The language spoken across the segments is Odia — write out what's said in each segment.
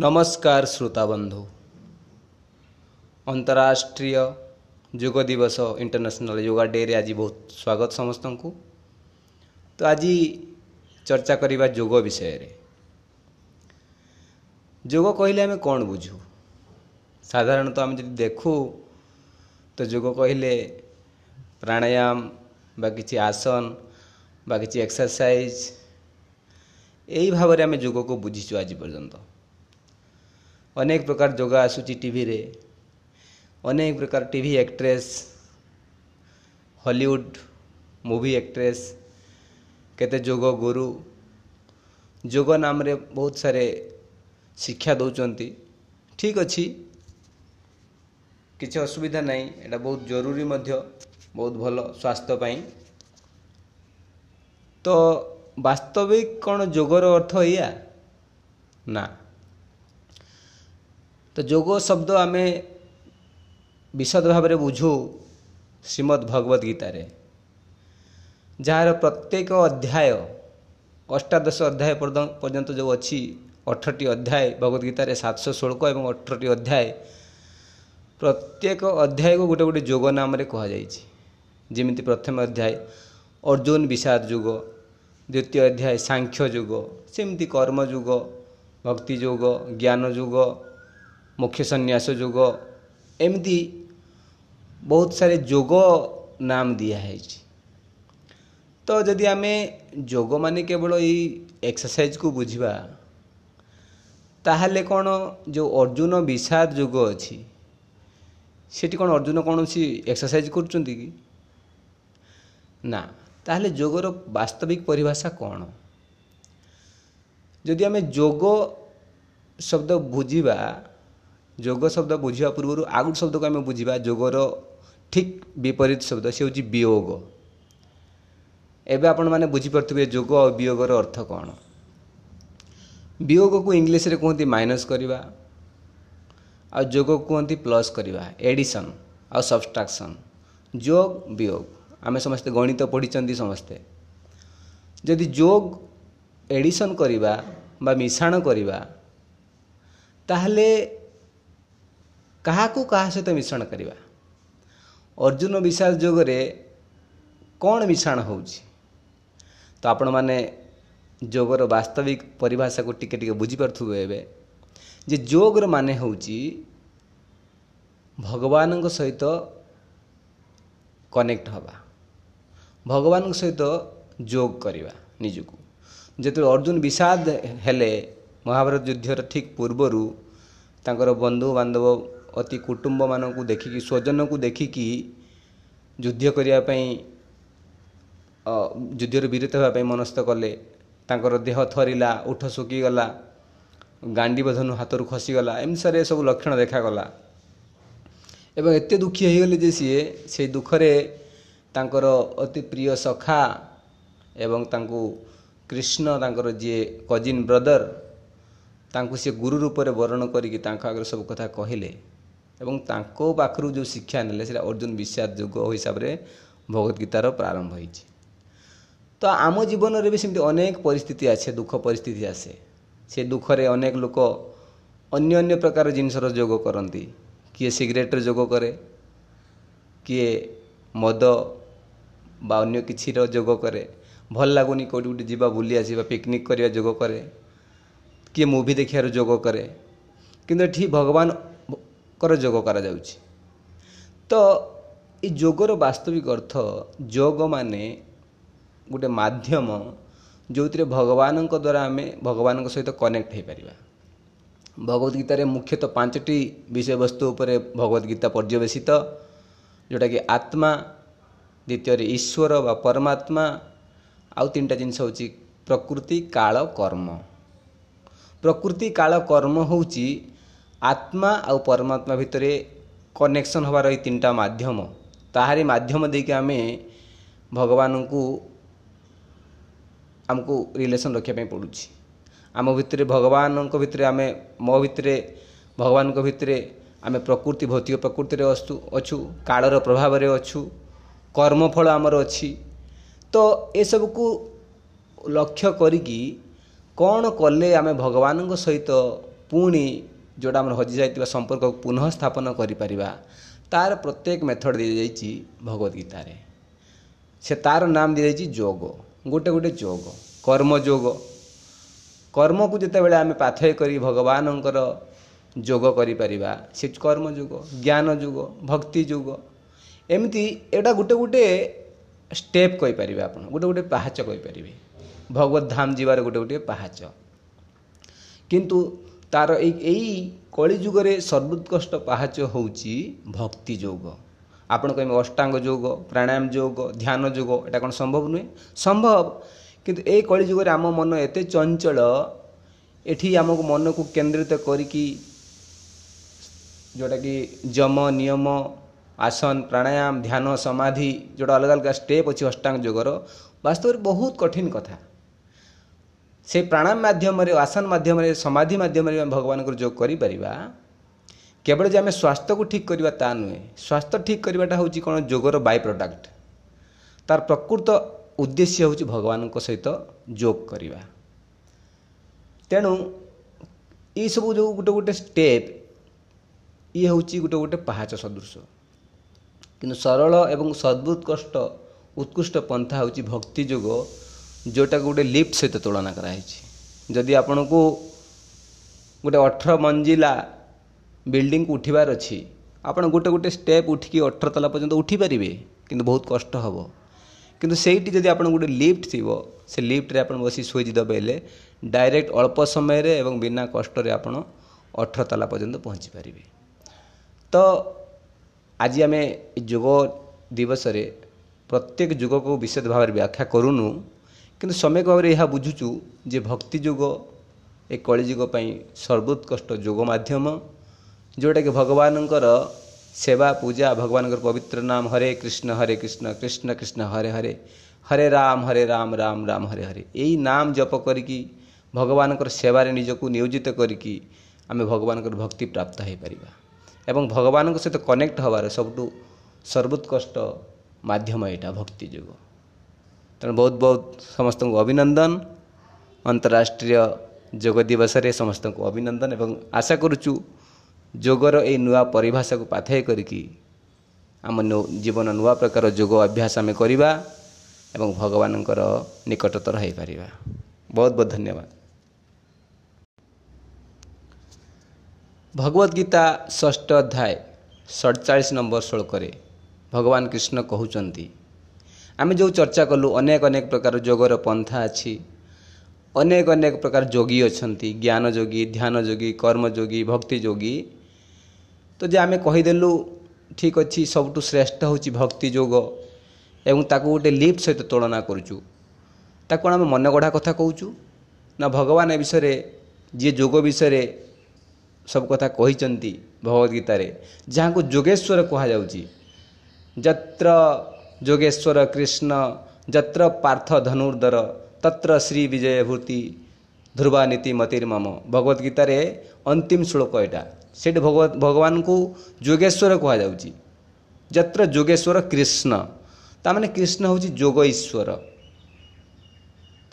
ନମସ୍କାର ଶ୍ରୋତାବନ୍ଧୁ ଅନ୍ତରାଷ୍ଟ୍ରୀୟ ଯୋଗ ଦିବସ ଇଣ୍ଟରନ୍ୟାସନାଲ୍ ୟୋଗା ଡେରେ ଆଜି ବହୁତ ସ୍ୱାଗତ ସମସ୍ତଙ୍କୁ ତ ଆଜି ଚର୍ଚ୍ଚା କରିବା ଯୋଗ ବିଷୟରେ। ଯୋଗ କହିଲେ ଆମେ କ'ଣ ବୁଝୁ? ସାଧାରଣତଃ ଆମେ ଯଦି ଦେଖୁ ତ ଯୋଗ କହିଲେ ପ୍ରାଣାୟାମ ବା କିଛି ଆସନ ବା କିଛି ଏକ୍ସରସାଇଜ୍ ଏହି ଭାବରେ ଆମେ ଯୋଗକୁ ବୁଝିଛୁ ଆଜି ପର୍ଯ୍ୟନ୍ତ। ଅନେକ ପ୍ରକାର ଯୋଗ ଆସୁଛି ଟିଭିରେ ଅନେକ ପ୍ରକାର TV actress Hollywood movie actress କେତେ ଯୋଗ ଗୁରୁ ଯୋଗ ନାମରେ ବହୁତ ସାରେ ଶିକ୍ଷା ଦେଉଛନ୍ତି ଠିକ୍ ଅଛି କିଛି ଅସୁବିଧା ନାହିଁ ଏଇଟା ବହୁତ ଜରୁରୀ ମଧ୍ୟ ବହୁତ ଭଲ ସ୍ୱାସ୍ଥ୍ୟ ପାଇଁ ତ ବାସ୍ତବିକ କ'ଣ ଯୋଗର ଅର୍ଥ ଏଇଆ ନା ତ ଯୋଗ ଶବ୍ଦ ଆମେ ବିଶଦ ଭାବରେ ବୁଝୁ ଶ୍ରୀମଦ୍ ଭଗବତ ଗୀତାରେ ଯାହାର ପ୍ରତ୍ୟେକ ଅଧ୍ୟାୟ ଅଷ୍ଟାଦଶ ଅଧ୍ୟାୟ ପର୍ଯ୍ୟନ୍ତ ଯେଉଁ ଅଛି ଅଠରଟି ଅଧ୍ୟାୟ ଭଗବତ ଗୀତାରେ ସାତଶହ ଷୋଳକ ଏବଂ ଅଠରଟି ଅଧ୍ୟାୟ ପ୍ରତ୍ୟେକ ଅଧ୍ୟାୟକୁ ଗୋଟେ ଗୋଟେ ଯୋଗ ନାମରେ କୁହାଯାଇଛି ଯେମିତି ପ୍ରଥମ ଅଧ୍ୟାୟ ଅର୍ଜୁନ ବିଷାଦ ଯୁଗ ଦ୍ୱିତୀୟ ଅଧ୍ୟାୟ ସାଂଖ୍ୟ ଯୁଗ ସେମିତି କର୍ମ ଯୁଗ ଭକ୍ତି ଯୋଗ ଜ୍ଞାନ ଯୁଗ ମୁଖ୍ୟ ସନ୍ନ୍ୟାସ ଯୋଗ ଏମିତି ବହୁତ ସାରା ଯୋଗ ନାମ ଦିଆହେଇଛି ତ ଯଦି ଆମେ ଯୋଗ ମାନେ କେବଳ ଏଇ ଏକ୍ସରସାଇଜକୁ ବୁଝିବା ତାହେଲେ କ'ଣ ଯେଉଁ ଅର୍ଜୁନ ବିଷାଦ ଯୋଗ ଅଛି ସେଠି କ'ଣ ଅର୍ଜୁନ କୌଣସି ଏକ୍ସରସାଇଜ କରୁଛନ୍ତି କି ନା ତାହେଲେ ଯୋଗର ବାସ୍ତବିକ ପରିଭାଷା କ'ଣ ଯଦି ଆମେ ଯୋଗ ଶବ୍ଦ ବୁଝିବା ଯୋଗ ଶବ୍ଦ ବୁଝିବା ପୂର୍ବରୁ ଆଉ ଗୋଟେ ଶବ୍ଦକୁ ଆମେ ବୁଝିବା ଯୋଗର ଠିକ୍ ବିପରୀତ ଶବ୍ଦ ସେ ହେଉଛି ବିୟୋଗ। ଏବେ ଆପଣମାନେ ବୁଝିପାରୁଥିବେ ଯୋଗ ଆଉ ବିୟୋଗର ଅର୍ଥ କ'ଣ। ବିୟୋଗକୁ ଇଂଲିଶରେ କୁହନ୍ତି ମାଇନସ୍ କରିବା ଆଉ ଯୋଗ କୁହନ୍ତି ପ୍ଲସ୍ କରିବା ଏଡ଼ିସନ୍ ଆଉ ସବଷ୍ଟ୍ରାକ୍ସନ୍। ଯୋଗ ବିୟୋଗ। ଆମେ ସମସ୍ତେ ଗଣିତ ପଢ଼ିଛନ୍ତି ସମସ୍ତେ। ଯଦି ଯୋଗ ଏଡ଼ିସନ୍ କରିବା ବା ମିଶାଣ କରିବା ତାହେଲେ କାହାକୁ କାହା ସହିତ ମିଶ୍ରଣ କରିବା? ଅର୍ଜୁନ ବିଶାଳ ଯୋଗରେ କ'ଣ ମିଶ୍ରଣ ହେଉଛି? ତ ଆପଣମାନେ ଯୋଗର ବାସ୍ତବିକ ପରିଭାଷାକୁ ଟିକେ ଟିକେ ବୁଝିପାରୁଥିବେ ଏବେ ଯେ ଯୋଗର ମାନେ ହେଉଛି ଭଗବାନଙ୍କ ସହିତ କନେକ୍ଟ ହେବା। ଭଗବାନଙ୍କ ସହିତ ଯୋଗ କରିବା ନିଜକୁ। ଯେତେବେଳେ ଅର୍ଜୁନ ବିଷାଦ ହେଲେ ମହାଭାରତ ଯୁଦ୍ଧର ଠିକ୍ ପୂର୍ବରୁ ତାଙ୍କର ବନ୍ଧୁବାନ୍ଧବ ଅତି କୁଟୁମ୍ବମାନଙ୍କୁ ଦେଖିକି ସ୍ୱଜନକୁ ଦେଖିକି ଯୁଦ୍ଧ କରିବା ପାଇଁ ଯୁଦ୍ଧରୁ ବିରତ ହେବା ପାଇଁ ମନସ୍ଥ କଲେ। ତାଙ୍କର ଦେହ ଥରିଲା ଉଠ ଶୁଖିଗଲା ଗାଣ୍ଡି ବଧନୁ ହାତରୁ ଖସିଗଲା ଏମିତି ସାରେ ସବୁ ଲକ୍ଷଣ ଦେଖାଗଲା। ଏବଂ ଏତେ ଦୁଃଖୀ ହୋଇଗଲେ ଯେ ସିଏ ସେଇ ଦୁଃଖରେ ତାଙ୍କର ଅତି ପ୍ରିୟ ସଖା ଏବଂ ତାଙ୍କୁ କୃଷ୍ଣ ତାଙ୍କର ଯିଏ କଜିନ୍ ବ୍ରଦର ତାଙ୍କୁ ସେ ଗୁରୁ ରୂପରେ ବରଣ କରିକି ତାଙ୍କ ଆଗରେ ସବୁ କଥା କହିଲେ। ଏବଂ ତାଙ୍କ ପାଖରୁ ଯେଉଁ ଶିକ୍ଷା ନେଲେ ସେଇଟା ଅର୍ଜୁନ ବିଷାଦ ଯୁଗ ହିସାବରେ ଭଗବତ ଗୀତାର ପ୍ରାରମ୍ଭ ହୋଇଛି ତ ଆମ ଜୀବନରେ ବି ସେମିତି ଅନେକ ପରିସ୍ଥିତି ଆସେ ଦୁଃଖ ପରିସ୍ଥିତି ଆସେ ସେ ଦୁଃଖରେ ଅନେକ ଲୋକ ଅନ୍ୟ ଅନ୍ୟ ପ୍ରକାର ଜିନିଷର ଯୋଗ କରନ୍ତି କିଏ ସିଗାରେଟର ଯୋଗ କରେ କିଏ ମଦ ବା ଅନ୍ୟ କିଛିର ଯୋଗ କରେ। ଭଲ ଲାଗୁନି କେଉଁଠି ଗୋଟେ ଯିବା ବୁଲି ଆସିବା ପିକନିକ୍ କରିବା ଯୋଗ କରେ। କିଏ ମୁଭି ଦେଖିବାର ଯୋଗ କରେ। କିନ୍ତୁ ଏଠି ଭଗବାନଙ୍କର ଯୋଗ କରାଯାଉଛି। ତ ଏ ଯୋଗର ବାସ୍ତବିକ ଅର୍ଥ ଯୋଗ ମାନେ ଗୋଟେ ମାଧ୍ୟମ ଯେଉଁଥିରେ ଭଗବାନଙ୍କ ଦ୍ୱାରା ଆମେ ଭଗବାନଙ୍କ ସହିତ କନେକ୍ଟ ହୋଇପାରିବା। ଭଗବତ ଗୀତାରେ ମୁଖ୍ୟତଃ ପାଞ୍ଚଟି ବିଷୟବସ୍ତୁ ଉପରେ ଭଗବତ ଗୀତା ପର୍ଯ୍ୟବେସିତ ଯେଉଁଟାକି ଆତ୍ମା ଦ୍ୱିତୀୟରେ ଈଶ୍ୱର ବା ପରମାତ୍ମା ଆଉ ତିନିଟା ଜିନିଷ ହେଉଛି ପ୍ରକୃତି କାଳ କର୍ମ। ପ୍ରକୃତି କାଳ କର୍ମ ହେଉଛି ଆତ୍ମା ଆଉ ପରମାତ୍ମା ଭିତରେ କନେକ୍ସନ୍ ହେବାର ଏଇ ତିନିଟା ମାଧ୍ୟମ। ତାହାରି ମାଧ୍ୟମ ଦେଇକି ଆମେ ଭଗବାନଙ୍କୁ ଆମକୁ ରିଲେସନ୍ ରଖିବା ପାଇଁ ପଡ଼ୁଛି। ଆମ ଭିତରେ ଭଗବାନଙ୍କ ଭିତରେ ଆମେ ମୋ ଭିତରେ ଭଗବାନଙ୍କ ଭିତରେ ଆମେ ପ୍ରକୃତି ଭୌତିକ ପ୍ରକୃତିରେ ଅଛୁ ଅଛୁ କାଳର ପ୍ରଭାବରେ ଅଛୁ କର୍ମଫଳ ଆମର ଅଛି। ତ ଏସବୁକୁ ଲକ୍ଷ୍ୟ କରିକି କ'ଣ କଲେ ଆମେ ଭଗବାନଙ୍କ ସହିତ ପୁଣି ଯେଉଁଟା ଆମର ହଜିଯାଇଥିବା ସମ୍ପର୍କକୁ ପୁନଃ ସ୍ଥାପନ କରିପାରିବା ତାର ପ୍ରତ୍ୟେକ ମେଥଡ଼ ଦିଆଯାଇଛି ଭଗବତ ଗୀତାରେ। ସେ ତାର ନାମ ଦିଆଯାଇଛି ଯୋଗ। ଗୋଟେ ଗୋଟେ ଯୋଗ। କର୍ମ ଯୋଗ। କର୍ମକୁ ଯେତେବେଳେ ଆମେ ପାଥେୟ କରି ଭଗବାନଙ୍କର ଯୋଗ କରିପାରିବା ସେ କର୍ମ ଯୋଗ ଜ୍ଞାନ ଯୋଗ ଭକ୍ତି ଯୋଗ ଏମିତି ଏଇଟା ଗୋଟେ ଗୋଟେ ଷ୍ଟେପ୍ କହିପାରିବେ ଆପଣ। ଗୋଟେ ଗୋଟେ ପାହାଚ କହିପାରିବେ। ଭଗବତ ଧାମ ଯିବାର ଗୋଟେ ଗୋଟେ ପାହାଚ। କିନ୍ତୁ ତାର ଏଇ ଏଇ କଳିଯୁଗରେ ସର୍ବୋତ୍କୃଷ୍ଟ ପାହାଚ ହେଉଛି ଭକ୍ତି ଯୋଗ। ଆପଣ କହିବେ ଅଷ୍ଟାଙ୍ଗ ଯୋଗ ପ୍ରାଣାୟାମ ଯୋଗ ଧ୍ୟାନ ଯୋଗ ଏଇଟା କ'ଣ ସମ୍ଭବ ନୁହେଁ? ସମ୍ଭବ। କିନ୍ତୁ ଏଇ କଳିଯୁଗରେ ଆମ ମନ ଏତେ ଚଞ୍ଚଳ ଏଠି ଆମକୁ ମନକୁ କେନ୍ଦ୍ରିତ କରିକି ଯେଉଁଟାକି ଯମ ନିୟମ ଆସନ ପ୍ରାଣାୟାମ ଧ୍ୟାନ ସମାଧି ଯେଉଁଟା ଅଲଗା ଅଲଗା ଷ୍ଟେପ୍ ଅଛି ଅଷ୍ଟାଙ୍ଗ ଯୋଗର ବାସ୍ତବରେ ବହୁତ କଠିନ କଥା। ସେ ପ୍ରାଣାୟାମ ମାଧ୍ୟମରେ ଆସନ ମାଧ୍ୟମରେ ସମାଧି ମାଧ୍ୟମରେ ଆମେ ଭଗବାନଙ୍କର ଯୋଗ କରିପାରିବା। କେବଳ ଯେ ଆମେ ସ୍ୱାସ୍ଥ୍ୟକୁ ଠିକ୍ କରିବା ତା ନୁହେଁ ସ୍ୱାସ୍ଥ୍ୟ ଠିକ୍ କରିବାଟା ହେଉଛି କ'ଣ? ଯୋଗର ବାଇ ପ୍ରଡ଼କ୍ଟ ତାର ପ୍ରକୃତ ଉଦ୍ଦେଶ୍ୟ ହେଉଛି ଭଗବାନଙ୍କ ସହିତ ଯୋଗ କରିବା। ତେଣୁ ଏଇସବୁ ଯେଉଁ ଗୋଟେ ଗୋଟେ ଷ୍ଟେପ୍ ଇଏ ହେଉଛି ଗୋଟେ ଗୋଟେ ପାହାଚ ସଦୃଶ। କିନ୍ତୁ ସରଳ ଏବଂ ସର୍ବୋତ୍କୃଷ୍ଟ ଉତ୍କୃଷ୍ଟ ପନ୍ଥା ହେଉଛି ଭକ୍ତି ଯୋଗ ଯେଉଁଟାକୁ ଗୋଟେ ଲିଫ୍ଟ ସହିତ ତୁଳନା କରାହେଇଛି। ଯଦି ଆପଣଙ୍କୁ ଗୋଟେ ଅଠର ମଞ୍ଜିଲା ବିଲ୍ଡିଂକୁ ଉଠିବାର ଅଛି ଆପଣ ଗୋଟେ ଗୋଟେ ଷ୍ଟେପ୍ ଉଠିକି ଅଠର ତଲା ପର୍ଯ୍ୟନ୍ତ ଉଠିପାରିବେ କିନ୍ତୁ ବହୁତ କଷ୍ଟ ହେବ। କିନ୍ତୁ ସେଇଠି ଯଦି ଆପଣ ଗୋଟେ ଲିଫ୍ଟ ଥିବ ସେ ଲିଫ୍ଟରେ ଆପଣ ବସି ସୁଇଚ୍ ଦବାଇଲେ ଡାଇରେକ୍ଟ ଅଳ୍ପ ସମୟରେ ଏବଂ ବିନା କଷ୍ଟରେ ଆପଣ ଅଠର ତଲା ପର୍ଯ୍ୟନ୍ତ ପହଞ୍ଚି ପାରିବେ। ତ ଆଜି ଆମେ ଯୋଗ ଦିବସରେ ପ୍ରତ୍ୟେକ ଯୋଗକୁ ବିଶେଷ ଭାବରେ ବ୍ୟାଖ୍ୟା କରୁନୁ। କିନ୍ତୁ ସମ୍ୟକ ଭାବରେ ଏହା ବୁଝୁଛୁ ଯେ ଭକ୍ତି ଯୋଗ ଏ କଳିଯୁଗ ପାଇଁ ସର୍ବୋତ୍କୃଷ୍ଟ ଯୋଗ ମାଧ୍ୟମ ଯେଉଁଟାକି ଭଗବାନଙ୍କର ସେବା ପୂଜା ଭଗବାନଙ୍କର ପବିତ୍ର ନାମ ହରେ କୃଷ୍ଣ ହରେ କୃଷ୍ଣ କୃଷ୍ଣ କୃଷ୍ଣ ହରେ ହରେ ହରେ ରାମ ହରେ ରାମ ରାମ ରାମ ହରେ ହରେ ଏଇ ନାମ ଜପ କରିକି ଭଗବାନଙ୍କର ସେବାରେ ନିଜକୁ ନିୟୋଜିତ କରିକି ଆମେ ଭଗବାନଙ୍କର ଭକ୍ତି ପ୍ରାପ୍ତ ହୋଇପାରିବା ଏବଂ ଭଗବାନଙ୍କ ସହିତ କନେକ୍ଟ ହେବାର ସବୁଠୁ ସର୍ବୋତ୍କୃଷ୍ଟ ମାଧ୍ୟମ ଏଇଟା ଭକ୍ତି ଯୋଗ ତେଣୁ ବହୁତ ବହୁତ ସମସ୍ତଙ୍କୁ ଅଭିନନ୍ଦନ। ଅନ୍ତରାଷ୍ଟ୍ରୀୟ ଯୋଗ ଦିବସରେ ସମସ୍ତଙ୍କୁ ଅଭିନନ୍ଦନ ଏବଂ ଆଶା କରୁଛୁ ଯୋଗର ଏଇ ନୂଆ ପରିଭାଷାକୁ ପାଥେୟ କରିକି ଆମ ଜୀବନ ନୂଆ ପ୍ରକାର ଯୋଗ ଅଭ୍ୟାସ ଆମେ କରିବା ଏବଂ ଭଗବାନଙ୍କର ନିକଟତର ହୋଇପାରିବା। ବହୁତ ବହୁତ ଧନ୍ୟବାଦ। ଭଗବତ ଗୀତା ଷଷ୍ଠ ଅଧ୍ୟାୟ ସଡ଼ଚାଳିଶ ନମ୍ବର ଶ୍ଳୋକରେ ଭଗବାନ କୃଷ୍ଣ କହୁଛନ୍ତି ଆମେ ଯେଉଁ ଚର୍ଚ୍ଚା କଲୁ ଅନେକ ଅନେକ ପ୍ରକାର ଯୋଗର ପନ୍ଥା ଅଛି। ଅନେକ ଅନେକ ପ୍ରକାର ଯୋଗୀ ଅଛନ୍ତି ଜ୍ଞାନ ଯୋଗୀ ଧ୍ୟାନ ଯୋଗୀ କର୍ମ ଯୋଗୀ ଭକ୍ତି ଯୋଗୀ। ତ ଯେ ଆମେ କହିଦେଲୁ ଠିକ୍ ଅଛି ସବୁଠୁ ଶ୍ରେଷ୍ଠ ହେଉଛି ଭକ୍ତି ଯୋଗ ଏବଂ ତାକୁ ଗୋଟେ ଲିଫ୍ଟ ସହିତ ତୁଳନା କରୁଛୁ। ତାକୁ କ'ଣ ଆମେ ମନେ ଗଢ଼ା କଥା କହୁଛୁ। ନା ଭଗବାନ ଏ ବିଷୟରେ ଯିଏ ଯୋଗ ବିଷୟରେ ସବୁ କଥା କହିଛନ୍ତି ଭଗବତ ଗୀତାରେ ଯାହାକୁ ଯୋଗେଶ୍ୱର କୁହାଯାଉଛି। ଯତ୍ର ଯୋଗେଶ୍ୱର କୃଷ୍ଣ ଯତ୍ର ପାର୍ଥ ଧନୁର୍ଦ୍ଧର ତତ୍ର ଶ୍ରୀ ବିଜୟ ଭୂତି ଧ୍ରୁବା ନୀତି ମତିର୍ମମ ଭଗବତ ଗୀତାରେ ଅନ୍ତିମ ଶ୍ଳୋକ ଏଇଟା ସେଇଠି ଭଗବତ ଭଗବାନଙ୍କୁ ଯୋଗେଶ୍ୱର କୁହାଯାଉଛି। ଯତ୍ର ଯୋଗେଶ୍ୱର କୃଷ୍ଣ। ତାମାନେ କୃଷ୍ଣ ହେଉଛି ଯୋଗ ଈଶ୍ୱର।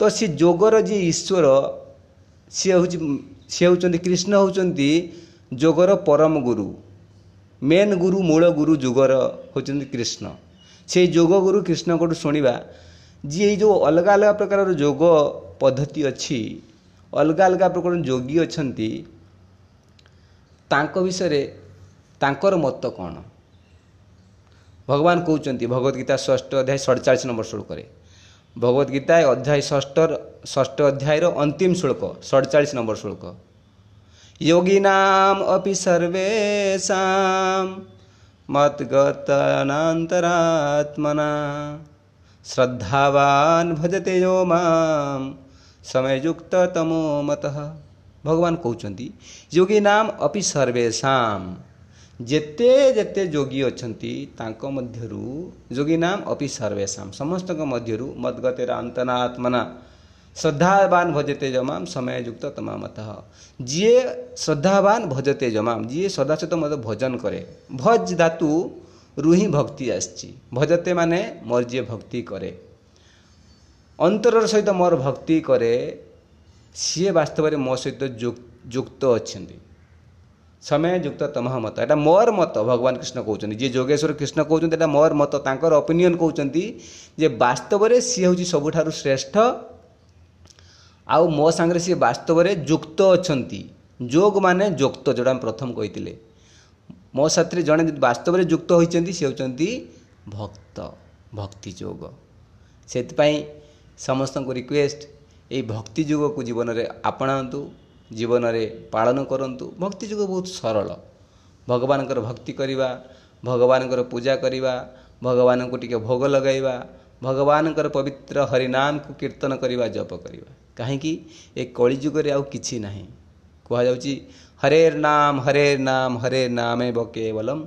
ତ ସେ ଯୋଗର ଯିଏ ଈଶ୍ୱର ସିଏ ହେଉଛି ସିଏ ହେଉଛନ୍ତି କୃଷ୍ଣ ହେଉଛନ୍ତି ଯୋଗର ପରମ ଗୁରୁ। ମେନ୍ ଗୁରୁ ମୂଳ ଗୁରୁ ଯୁଗର ହେଉଛନ୍ତି କୃଷ୍ଣ। ସେଇ ଯୋଗ ଗୁରୁ କୃଷ୍ଣଙ୍କଠୁ ଶୁଣିବା ଯିଏ ଏଇ ଯେଉଁ ଅଲଗା ଅଲଗା ପ୍ରକାରର ଯୋଗ ପଦ୍ଧତି ଅଛି ଅଲଗା ଅଲଗା ପ୍ରକାର ଯୋଗୀ ଅଛନ୍ତି ତାଙ୍କ ବିଷୟରେ ତାଙ୍କର ମତ କ'ଣ? ଭଗବାନ କହୁଛନ୍ତି ଭଗବତ ଗୀତା ଷଷ୍ଠ ଅଧ୍ୟାୟ ସଡ଼ଚାଳିଶ ନମ୍ବର ଶ୍ଳୋକରେ ଭଗବତ ଗୀତା ଅଧ୍ୟାୟ ଷଷ୍ଠର ଷଷ୍ଠ ଅଧ୍ୟାୟର ଅନ୍ତିମ ଶ୍ଳୋକ ସଡ଼ଚାଳିଶ ନମ୍ବର ଶ୍ଳୋକ ଯୋଗୀନାମ ଅପି ସର୍ବେଶାମ ମତଗତନାନ୍ତରାତ୍ମନା ଶ୍ରଦ୍ଧାବାନ ଭଜତେ ଯୋ ମାମ ସମୟଯୁକ୍ତ ତମୋ ମତ ଭଗବାନ କହୁଛନ୍ତି ଯୋଗୀ ନାମ ଅପି ସର୍ବେଶାମ ଯେତେ ଯେତେ ଯୋଗୀ ଅଛନ୍ତି ତାଙ୍କ ମଧ୍ୟରୁ ଯୋଗୀ ନାମ ଅପି ସର୍ବେଶାମ ସମସ୍ତଙ୍କ ମଧ୍ୟରୁ ମଦଗତେର ଅନ୍ତନାତ୍ମନା ଶ୍ରଦ୍ଧାବାନ ଭଜତେ ଜମାମ ସମୟଯୁକ୍ତ ତମାମତ ଯିଏ ଶ୍ରଦ୍ଧାବାନ ଭଜତେ ଜମାମ ଯିଏ ସଦାସତ ମୋତେ ଭଜନ କରେ ଭଜ ଧାତୁ ରୁ ହିଁ ଭକ୍ତି ଆସିଛି ଭଜତେ ମାନେ ମୋର ଯିଏ ଭକ୍ତି କରେ ଅନ୍ତରର ସହିତ ମୋର ଭକ୍ତି କରେ ସିଏ ବାସ୍ତବରେ ମୋ ସହିତ ଯୁକ୍ତ ଅଛନ୍ତି ସମୟ ଯୁକ୍ତ ତମହ ମତ ଏଇଟା ମୋର ମତ ଭଗବାନ କୃଷ୍ଣ କହୁଛନ୍ତି ଯିଏ ଯୋଗେଶ୍ୱର କୃଷ୍ଣ କହୁଛନ୍ତି ଏଇଟା ମୋର ମତ ତାଙ୍କର ଅପିନିଅନ୍ କହୁଛନ୍ତି ଯେ ବାସ୍ତବରେ ସିଏ ହେଉଛି ସବୁଠାରୁ ଶ୍ରେଷ୍ଠ ଆଉ ମୋ ସାଙ୍ଗରେ ସିଏ ବାସ୍ତବରେ ଯୁକ୍ତ ଅଛନ୍ତି। ଯୋଗ ମାନେ ଯୁକ୍ତ ଯେଉଁଟା ଆମେ ପ୍ରଥମ କହିଥିଲେ। ମୋ ସାଥିରେ ଜଣେ ବାସ୍ତବରେ ଯୁକ୍ତ ହୋଇଛନ୍ତି ସେ ହେଉଛନ୍ତି ଭକ୍ତ ଭକ୍ତି ଯୋଗ। ସେଥିପାଇଁ ସମସ୍ତଙ୍କୁ ରିକ୍ୱେଷ୍ଟ ଏଇ ଭକ୍ତି ଯୋଗକୁ ଜୀବନରେ ଆପଣାନ୍ତୁ ଜୀବନରେ ପାଳନ କରନ୍ତୁ। ଭକ୍ତି ଯୋଗ ବହୁତ ସରଳ। ଭଗବାନଙ୍କର ଭକ୍ତି କରିବା ଭଗବାନଙ୍କର ପୂଜା କରିବା ଭଗବାନଙ୍କୁ ଟିକେ ଭୋଗ ଲଗାଇବା ଭଗବାନଙ୍କର ପବିତ୍ର ହରିନାମକୁ କୀର୍ତ୍ତନ କରିବା ଜପ କରିବା। କାହିଁକି ଏ କଳିଯୁଗରେ ଆଉ କିଛି ନାହିଁ। କୁହାଯାଉଛି ହରେର ନାମ ହରେର ନାମ ହରେ ନାମେ ବକେବଲମ୍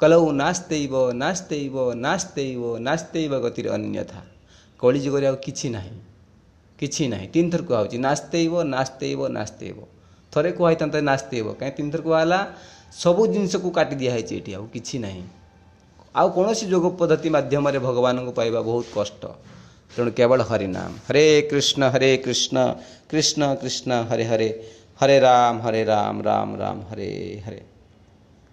କଲଉ ନାସ୍ତେଇବ ନାସ୍ତେଇବ ନାସ୍ତେଇବ ନାସ୍ତେଇବ ଗତିରେ ଅନ୍ୟଥା। କଳିଯୁଗରେ ଆଉ କିଛି ନାହିଁ। କିଛି ନାହିଁ। ତିନିଥର କୁହାହେଉଛି ନାସ୍ତେଇବ ନାସ୍ତେଇବ ନାସ୍ତେଇବ। ଥରେ କୁହାହେଇଥାନ୍ତା ନାସ୍ତେଇବ। କାହିଁକି ତିନିଥର କୁହାହେଲା? ସବୁ ଜିନିଷକୁ କାଟି ଦିଆହେଇଛି ଏଠି ଆଉ କିଛି ନାହିଁ। ଆଉ କୌଣସି ଯୋଗ ପଦ୍ଧତି ମାଧ୍ୟମରେ ଭଗବାନଙ୍କୁ ପାଇବା ବହୁତ କଷ୍ଟ। तृण केवल हरिनाम हरे कृष्ण हरे कृष्ण कृष्ण कृष्ण, हरे हरे। हरे राम हरे राम राम राम, हरे हरे।